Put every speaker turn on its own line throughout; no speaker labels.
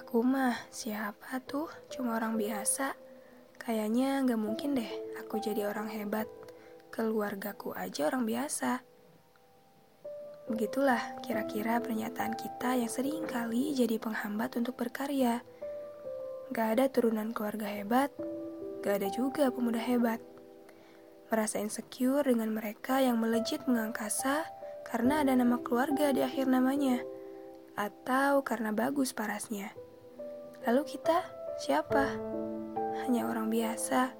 Aku mah siapa tuh? Cuma orang biasa. Kayaknya gak mungkin deh aku jadi orang hebat. Keluargaku aja orang biasa. Begitulah kira-kira pernyataan kita yang sering kali jadi penghambat untuk berkarya. Gak ada turunan keluarga hebat, gak ada juga pemuda hebat. Merasa insecure dengan mereka yang melejit mengangkasa karena ada nama keluarga di akhir namanya atau karena bagus parasnya. Lalu kita siapa? Hanya orang biasa.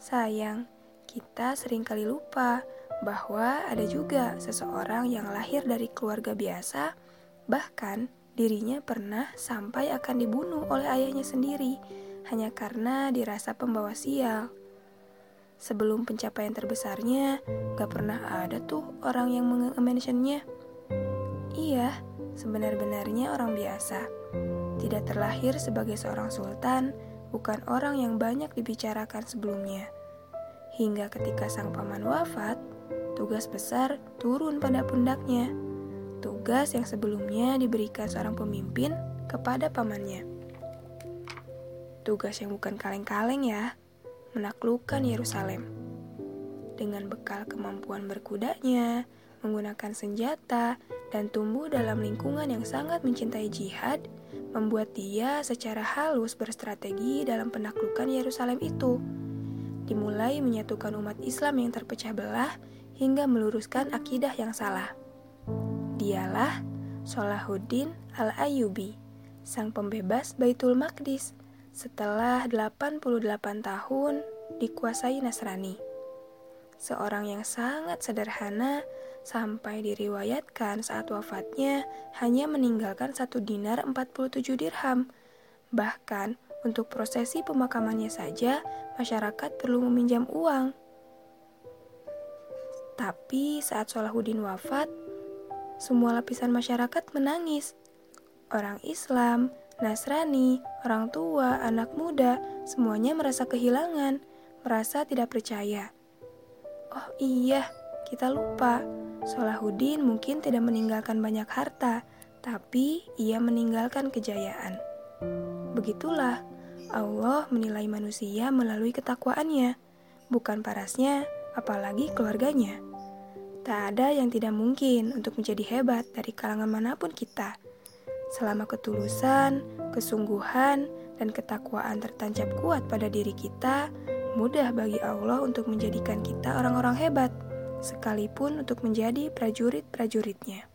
Sayang, kita sering kali lupa bahwa ada juga seseorang yang lahir dari keluarga biasa, bahkan dirinya pernah sampai akan dibunuh oleh ayahnya sendiri hanya karena dirasa pembawa sial. Sebelum pencapaian terbesarnya, gak pernah ada tuh orang yang mengentionnya. Iya, sebenar-benarnya orang biasa. Tidak terlahir sebagai seorang sultan, bukan orang yang banyak dibicarakan sebelumnya. Hingga ketika sang paman wafat, tugas besar turun pada pundaknya. Tugas yang sebelumnya diberikan seorang pemimpin kepada pamannya. Tugas yang bukan kaleng-kaleng ya, menaklukkan Yerusalem. Dengan bekal kemampuan berkudanya, menggunakan senjata, dan tumbuh dalam lingkungan yang sangat mencintai jihad, membuat dia secara halus berstrategi dalam penaklukan Yerusalem itu. Dimulai menyatukan umat Islam yang terpecah belah hingga meluruskan akidah yang salah. Dialah Salahuddin Al-Ayyubi, sang pembebas Baitul Maqdis setelah 88 tahun dikuasai Nasrani seorang yang sangat sederhana, sampai diriwayatkan saat wafatnya hanya meninggalkan satu dinar 47 dirham. Bahkan untuk prosesi pemakamannya saja, masyarakat perlu meminjam uang. Tapi saat Salahuddin wafat, semua lapisan masyarakat menangis. Orang Islam, Nasrani, orang tua, anak muda, semuanya merasa kehilangan, merasa tidak percaya. Oh iya, kita lupa. Salahuddin mungkin tidak meninggalkan banyak harta, tapi ia meninggalkan kejayaan. Begitulah, Allah menilai manusia melalui ketakwaannya, bukan parasnya, apalagi keluarganya. Tak ada yang tidak mungkin untuk menjadi hebat dari kalangan mana pun kita. Selama ketulusan, kesungguhan, dan ketakwaan tertancap kuat pada diri kita, mudah bagi Allah untuk menjadikan kita orang-orang hebat, sekalipun untuk menjadi prajurit-prajuritnya.